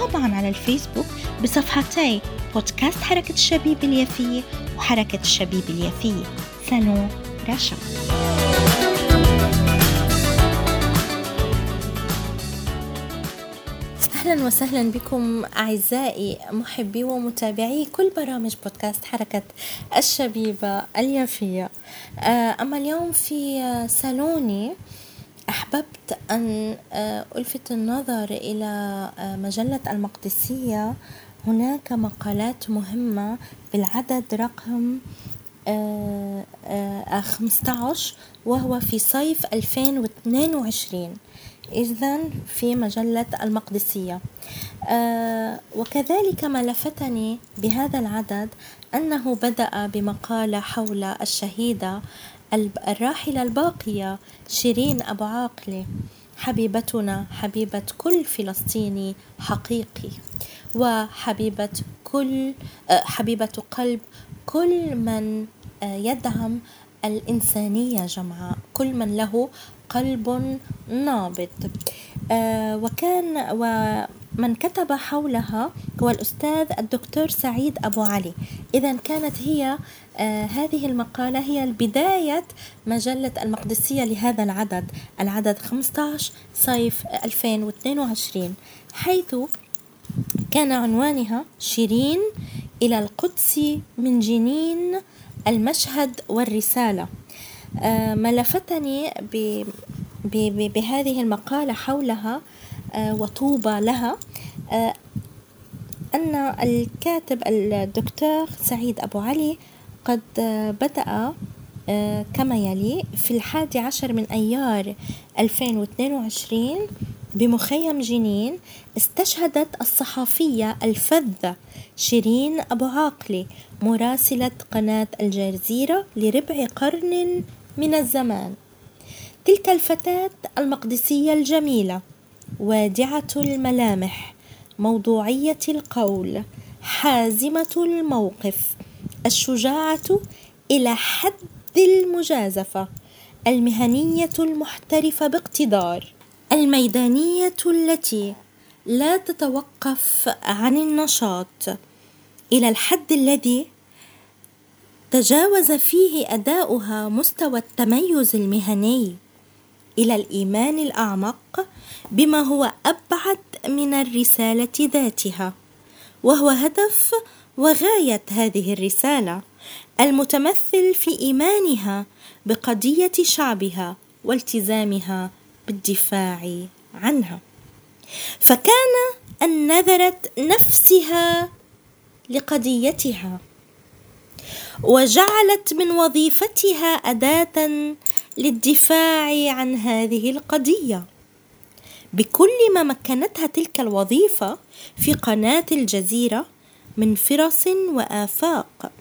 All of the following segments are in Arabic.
وطبعا على الفيسبوك بصفحتي بودكاست حركة الشبيب اليافية وحركة الشبيب اليافية. سالون رشا. أهلا وسهلا بكم أعزائي محبي ومتابعي كل برامج بودكاست حركة الشبيبة اليافية. آه، أما اليوم في صالوني أحببت أن آه، ألفت النظر إلى آه، مجلة المقدسية. هناك مقالات مهمة بالعدد رقم خمسة عشر وهو في صيف 2022 إذا في مجلة المقدسية. آه وكذلك ما لفتني بهذا العدد أنه بدأ بمقالة حول الشهيدة الراحلة الباقية شيرين أبو عاقلة. حبيبتنا حبيبة كل فلسطيني حقيقي. وحبيبة كل حبيبة قلب كل من يدعم الإنسانية جمعاء. كل من له قلب نابض. وكان ومن كتب حولها هو الأستاذ الدكتور سعيد أبو علي. إذا كانت هي آه هذه المقالة هي البداية مجلة المقدسية لهذا العدد العدد 15 صيف 2022 حيث كان عنوانها شيرين إلى القدس من جنين المشهد والرسالة. آه، ما لفتني بهذه المقالة حولها وطوبى لها آه، أن الكاتب الدكتور سعيد أبو علي قد بدأ كما يلي في الحادي عشر من أيار 2022 بمخيم جنين استشهدت الصحفية الفذة شيرين أبو عاقلة مراسلة قناة الجزيرة لربع قرن من الزمان. تلك الفتاة المقدسية الجميلة. وادعة الملامح موضوعية القول حازمة الموقف الشجاعة إلى حد المجازفة المهنية المحترفة باقتدار الميدانية التي لا تتوقف عن النشاط إلى الحد الذي تجاوز فيه أداؤها مستوى التميز المهني. إلى الإيمان الأعمق بما هو أبعد من الرسالة ذاتها وهو هدف وغاية هذه الرسالة المتمثل في إيمانها بقضية شعبها والتزامها بالدفاع عنها. فكان أن نذرت نفسها لقضيتها وجعلت من وظيفتها أداة للدفاع عن هذه القضية. بكل ما مكنتها تلك الوظيفة في قناة الجزيرة من فرص وآفاق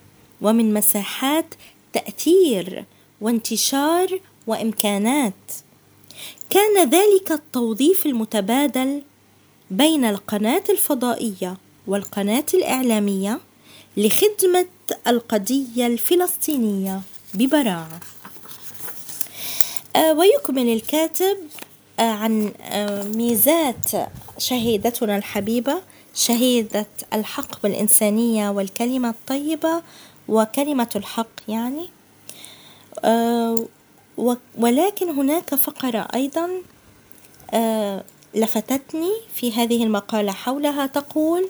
ومن مساحات تأثير وانتشار وإمكانات. كان ذلك التوظيف المتبادل بين القناة الفضائية والقناة الإعلامية لخدمة القضية الفلسطينية ببراعة. آه، ويكمل الكاتب آه، عن آه، ميزات شهيدتنا الحبيبة شهيدة الحق بالإنسانية والكلمة الطيبة وكلمة الحق يعني. ولكن هناك فقرة أيضا لفتتني في هذه المقالة حولها تقول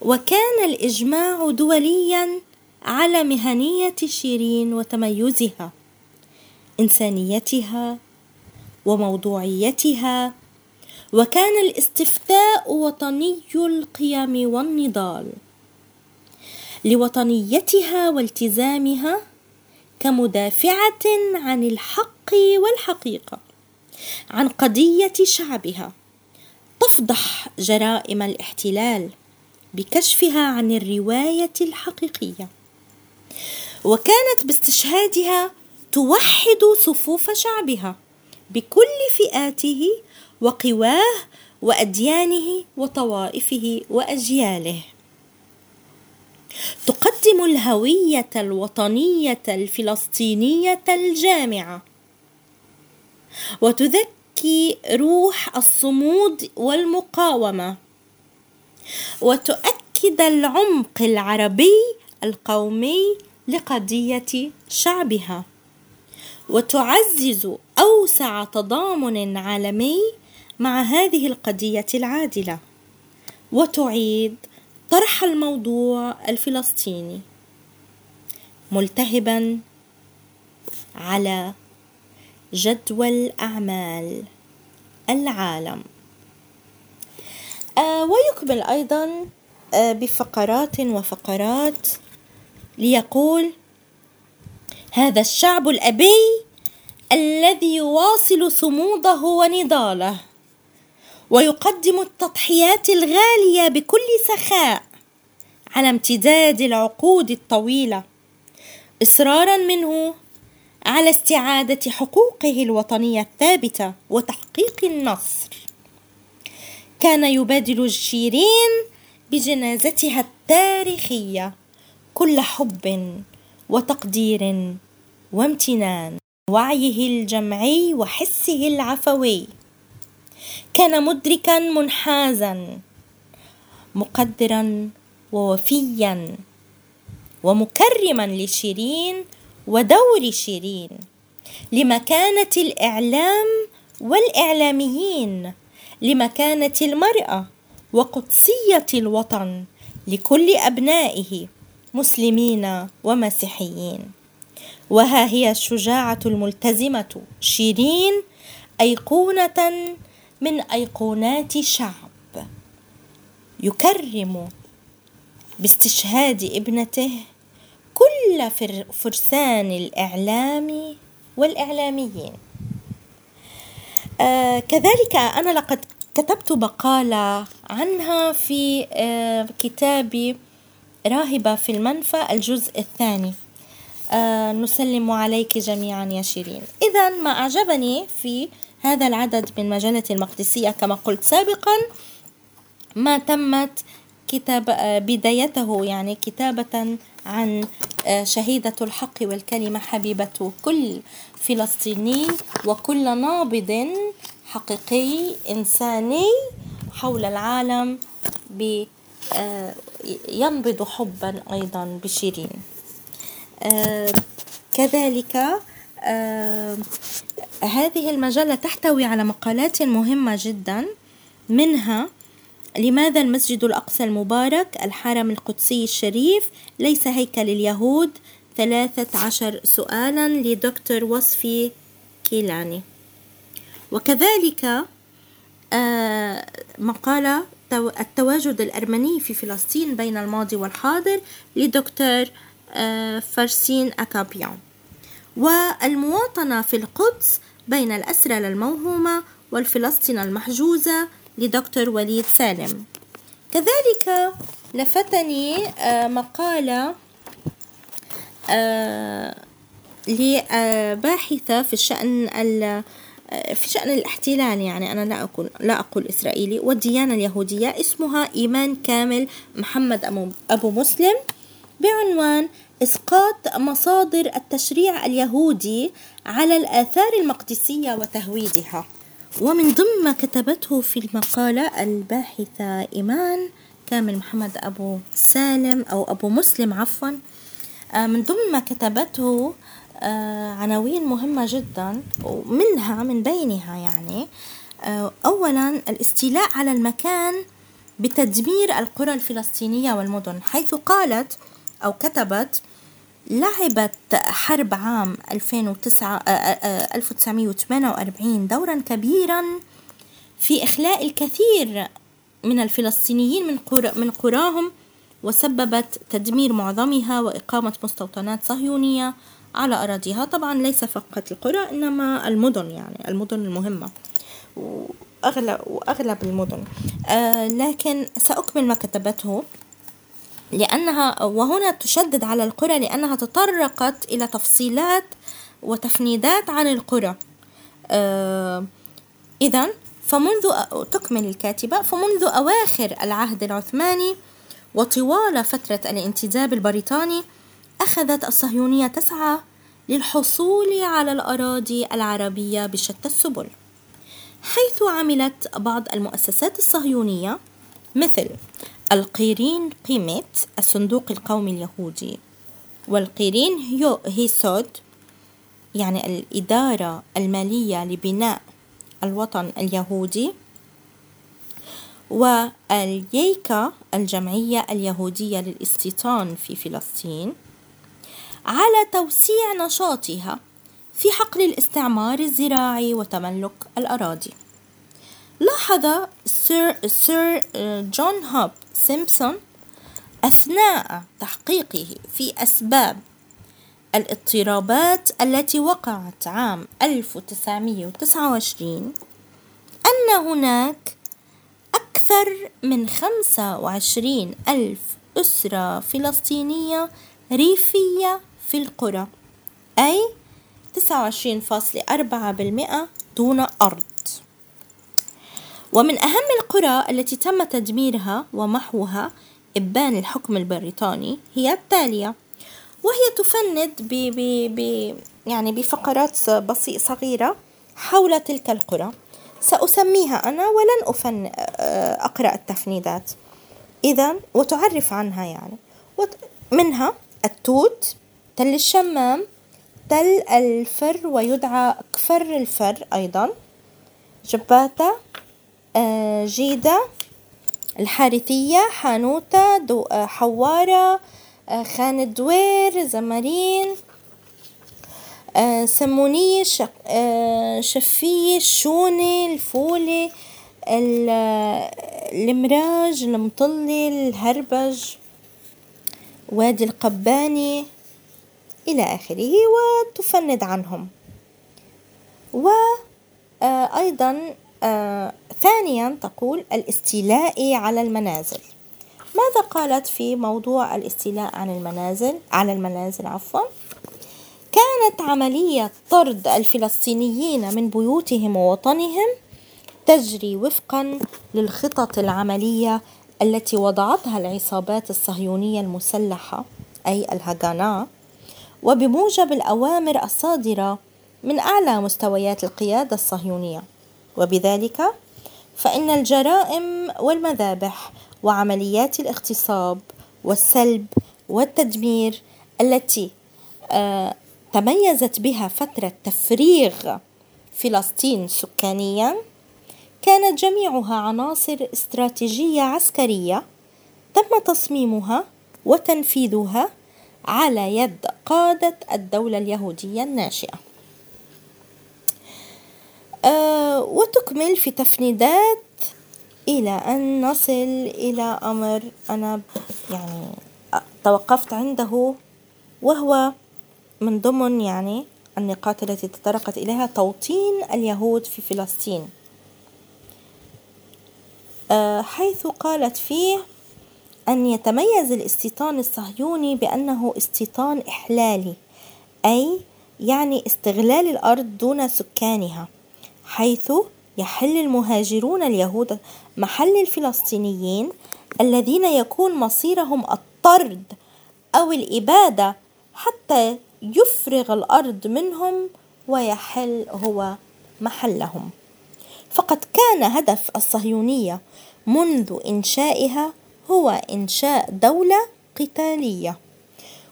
وكان الإجماع دوليا على مهنية شيرين وتميزها إنسانيتها وموضوعيتها وكان الاستفتاء وطني القيم والنضال. لوطنيتها والتزامها كمدافعة عن الحق والحقيقة عن قضية شعبها. تفضح جرائم الاحتلال بكشفها عن الرواية الحقيقية. وكانت باستشهادها توحد صفوف شعبها بكل فئاته وقواه وأديانه وطوائفه وأجياله. تقدم الهوية الوطنية الفلسطينية الجامعة. وتذكي روح الصمود والمقاومة. وتؤكد العمق العربي القومي لقضية شعبها. وتعزز أوسع تضامن عالمي مع هذه القضية العادلة. وتعيد طرح الموضوع الفلسطيني ملتهبا على جدول أعمال العالم. آه ويكمل أيضا آه بفقرات وفقرات ليقول هذا الشعب الأبي الذي يواصل صموده ونضاله ويقدم التضحيات الغالية بكل سخاء على امتداد العقود الطويلة إصرارا منه على استعادة حقوقه الوطنية الثابتة وتحقيق النصر. كان يبادل شيرين بجنازتها التاريخية كل حب وتقدير وامتنان وعيه الجمعي وحسه العفوي. كان مدركا منحازا مقدرا ووفيا ومكرما لشيرين ودور شيرين لمكانة الإعلام والإعلاميين لمكانة المرأة وقدسية الوطن لكل أبنائه. مسلمين ومسيحيين. وها هي الشجاعة الملتزمة. شيرين أيقونة من أيقونات شعب. يكرم باستشهاد ابنته كل فرسان الإعلام والإعلاميين. آه كذلك أنا لقد كتبت مقاله عنها في آه كتابي راهبة في المنفى الجزء الثاني. آه نسلم عليك جميعا يا شيرين. إذا ما أعجبني في هذا العدد من مجلة المقدسية كما قلت سابقا ما تمت كتاب آه بدايته يعني كتابة عن آه شهيدة الحق والكلمة حبيبة كل فلسطيني وكل نابض حقيقي إنساني حول العالم ب آه، ينبض حبا أيضا بشيرين. آه، كذلك آه، هذه المجلة تحتوي على مقالات مهمة جدا منها لماذا المسجد الأقصى المبارك الحرم القدسي الشريف ليس هيكل اليهود ثلاثة عشر سؤالا لدكتور وصفي كيلاني. وكذلك مقالة التواجد الأرمني في فلسطين بين الماضي والحاضر لدكتور آه، فرسين أكابيان. والمواطنة في القدس بين الأسرى الموهومة والفلسطين المحجوزة لدكتور وليد سالم. كذلك لفتني آه، مقالة آه، لباحثة في الشأن في شأن الاحتلال يعني أنا لا أقول لا أقول إسرائيلي والديانة اليهودية اسمها إيمان كامل. محمد أبو مسلم بعنوان إسقاط مصادر التشريع اليهودي على الآثار المقدسية وتهويدها. ومن ضمن ما كتبته في المقالة الباحثة إيمان كامل محمد أبو سالم أو أبو مسلم عفوا آه، من ضمن ما كتبته عناوين مهمة جدا ومنها من بينها يعني آه، أولا الاستيلاء على المكان بتدمير القرى الفلسطينية والمدن حيث قالت أو كتبت لعبت حرب عام 2009 1948 آه، دورا كبيرا في إخلاء الكثير من الفلسطينيين من من قراهم وسببت تدمير معظمها وإقامة مستوطنات صهيونية على أراضيها. طبعا ليس فقط القرى إنما المدن يعني المدن المهمة وأغلب, وأغلب المدن. آه لكن سأكمل ما كتبته لأنها وهنا تشدد على القرى لأنها تطرقت إلى تفصيلات وتفنيدات عن القرى. آه إذا فمنذ تكمل الكاتبة فمنذ أواخر العهد العثماني وطوال فترة الانتداب البريطاني أخذت الصهيونية تسعى للحصول على الأراضي العربية بشتى السبل حيث عملت بعض المؤسسات الصهيونية مثل القيرين قيمت الصندوق القومي اليهودي والقيرين هيسود يعني الإدارة المالية لبناء الوطن اليهودي والييكا الجمعية اليهودية للاستيطان في فلسطين. على توسيع نشاطها في حقل الاستعمار الزراعي وتملك الأراضي. لاحظ سير, سير جون هوب سيمبسون أثناء تحقيقه في أسباب الاضطرابات التي وقعت عام 1929 أن هناك أكثر من 25 ألف أسرة فلسطينية ريفية في القرى أي 29.4% دون أرض. ومن أهم القرى التي تم تدميرها ومحوها إبان الحكم البريطاني هي التالية. وهي تفند ب ب ب يعني بفقرات بسيطة صغيرة حول تلك القرى. سأسميها أنا ولن أفن أقرأ التفنيدات. إذا وتعرف عنها يعني. منها التوت تل الشمام تل الفر ويدعى كفر الفر أيضا جباتة آه، جيدة الحارثية حانوتة آه، حوارة آه، خان الدوير زمارين سمونية شفية الشونة الفولة المراج المطلي الهربج وادي القباني. إلى آخره وتفند عنهم. وأيضا آه، ثانيا تقول الاستيلاء على المنازل. ماذا قالت في موضوع الاستيلاء عن المنازل؟ على المنازل عفوا. كانت عملية طرد الفلسطينيين من بيوتهم ووطنهم تجري وفقا للخطط العملية التي وضعتها العصابات الصهيونية المسلحة أي الهجانا وبموجب الأوامر الصادرة من أعلى مستويات القيادة الصهيونية. وبذلك فإن الجرائم والمذابح وعمليات الاغتصاب والسلب والتدمير التي آه تميزت بها فترة تفريغ فلسطين سكانيا كانت جميعها عناصر استراتيجية عسكرية تم تصميمها وتنفيذها على يد قادة الدولة اليهودية الناشئة. أه وتكمل في تفنيدات إلى أن نصل إلى أمر أنا يعني توقفت عنده وهو من ضمن يعني النقاط التي تطرقت إليها توطين اليهود في فلسطين أه حيث قالت فيه أن يتميز الاستيطان الصهيوني بأنه استيطان إحلالي أي يعني استغلال الأرض دون سكانها حيث يحل المهاجرون اليهود محل الفلسطينيين الذين يكون مصيرهم الطرد أو الإبادة حتى يفرغ الأرض منهم ويحل هو محلهم. فقد كان هدف الصهيونية منذ إنشائها هو إنشاء دولة قتالية.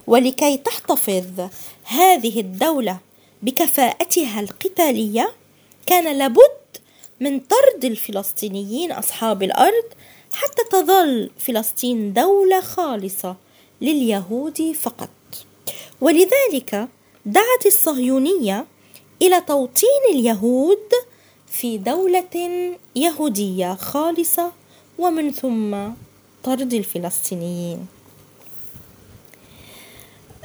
ولكي تحتفظ هذه الدولة بكفاءتها القتالية كان لابد من طرد الفلسطينيين أصحاب الأرض حتى تظل فلسطين دولة خالصة لليهود فقط. ولذلك دعت الصهيونية إلى توطين اليهود في دولة يهودية خالصة ومن ثم طرد الفلسطينيين.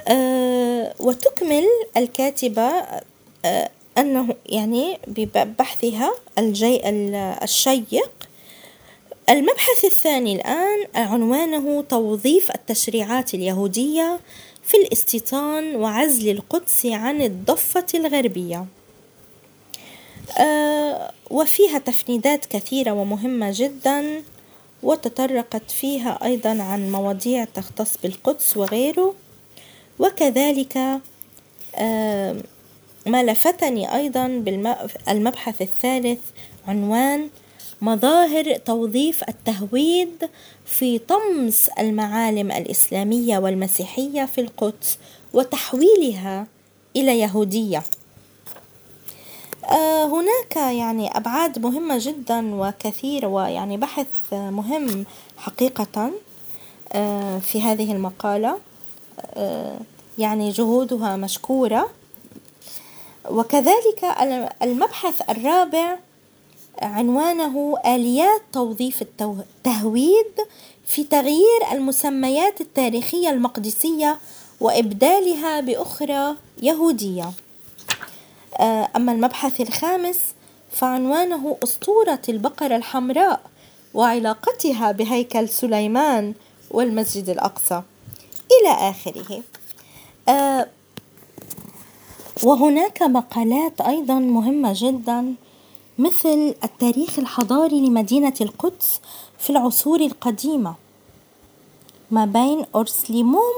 أه وتكمل الكاتبة أه أنه يعني ببحثها الجي الشيق. المبحث الثاني الآن عنوانه توظيف التشريعات اليهودية في الاستيطان وعزل القدس عن الضفة الغربية. آه وفيها تفنيدات كثيرة ومهمة جدا. وتطرقت فيها أيضا عن مواضيع تختص بالقدس وغيره. وكذلك ما لفتني أيضا بالمبحث الثالث عنوان مظاهر توظيف التهويد في طمس المعالم الإسلامية والمسيحية في القدس وتحويلها إلى يهودية. هناك يعني أبعاد مهمة جدا وكثيرة ويعني بحث مهم حقيقة آه، في هذه المقالة آه، يعني جهودها مشكورة وكذلك المبحث الرابع عنوانه آليات توظيف التهويد في تغيير المسميات التاريخية المقدسية وإبدالها بأخرى يهودية. آه، أما المبحث الخامس فعنوانه أسطورة البقرة الحمراء وعلاقتها بهيكل سليمان والمسجد الأقصى إلى آخره. آه، وهناك مقالات أيضا مهمة جدا مثل التاريخ الحضاري لمدينة القدس في العصور القديمة ما بين أورسليموم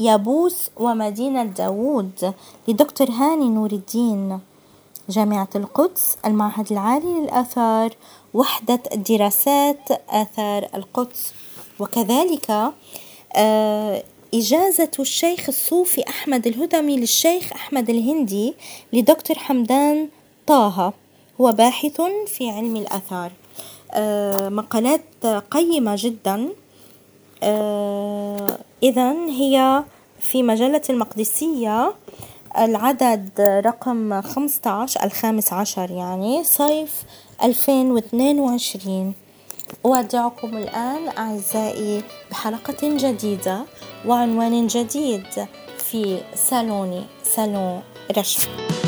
يابوس ومدينة داوود لدكتور هاني نور الدين. جامعة القدس المعهد العالي للآثار وحدة دراسات آثار القدس. وكذلك آه، إجازة الشيخ الصوفي أحمد الهدمي للشيخ أحمد الهندي لدكتور حمدان طه. هو باحث في علم الآثار. آه، مقالات قيمة جدا. إذا هي في مجلة المقدسية العدد رقم 15 الخامس عشر يعني صيف 2022 أودعكم الآن أعزائي بحلقة جديدة وعنوان جديد في صالوني صالون رشا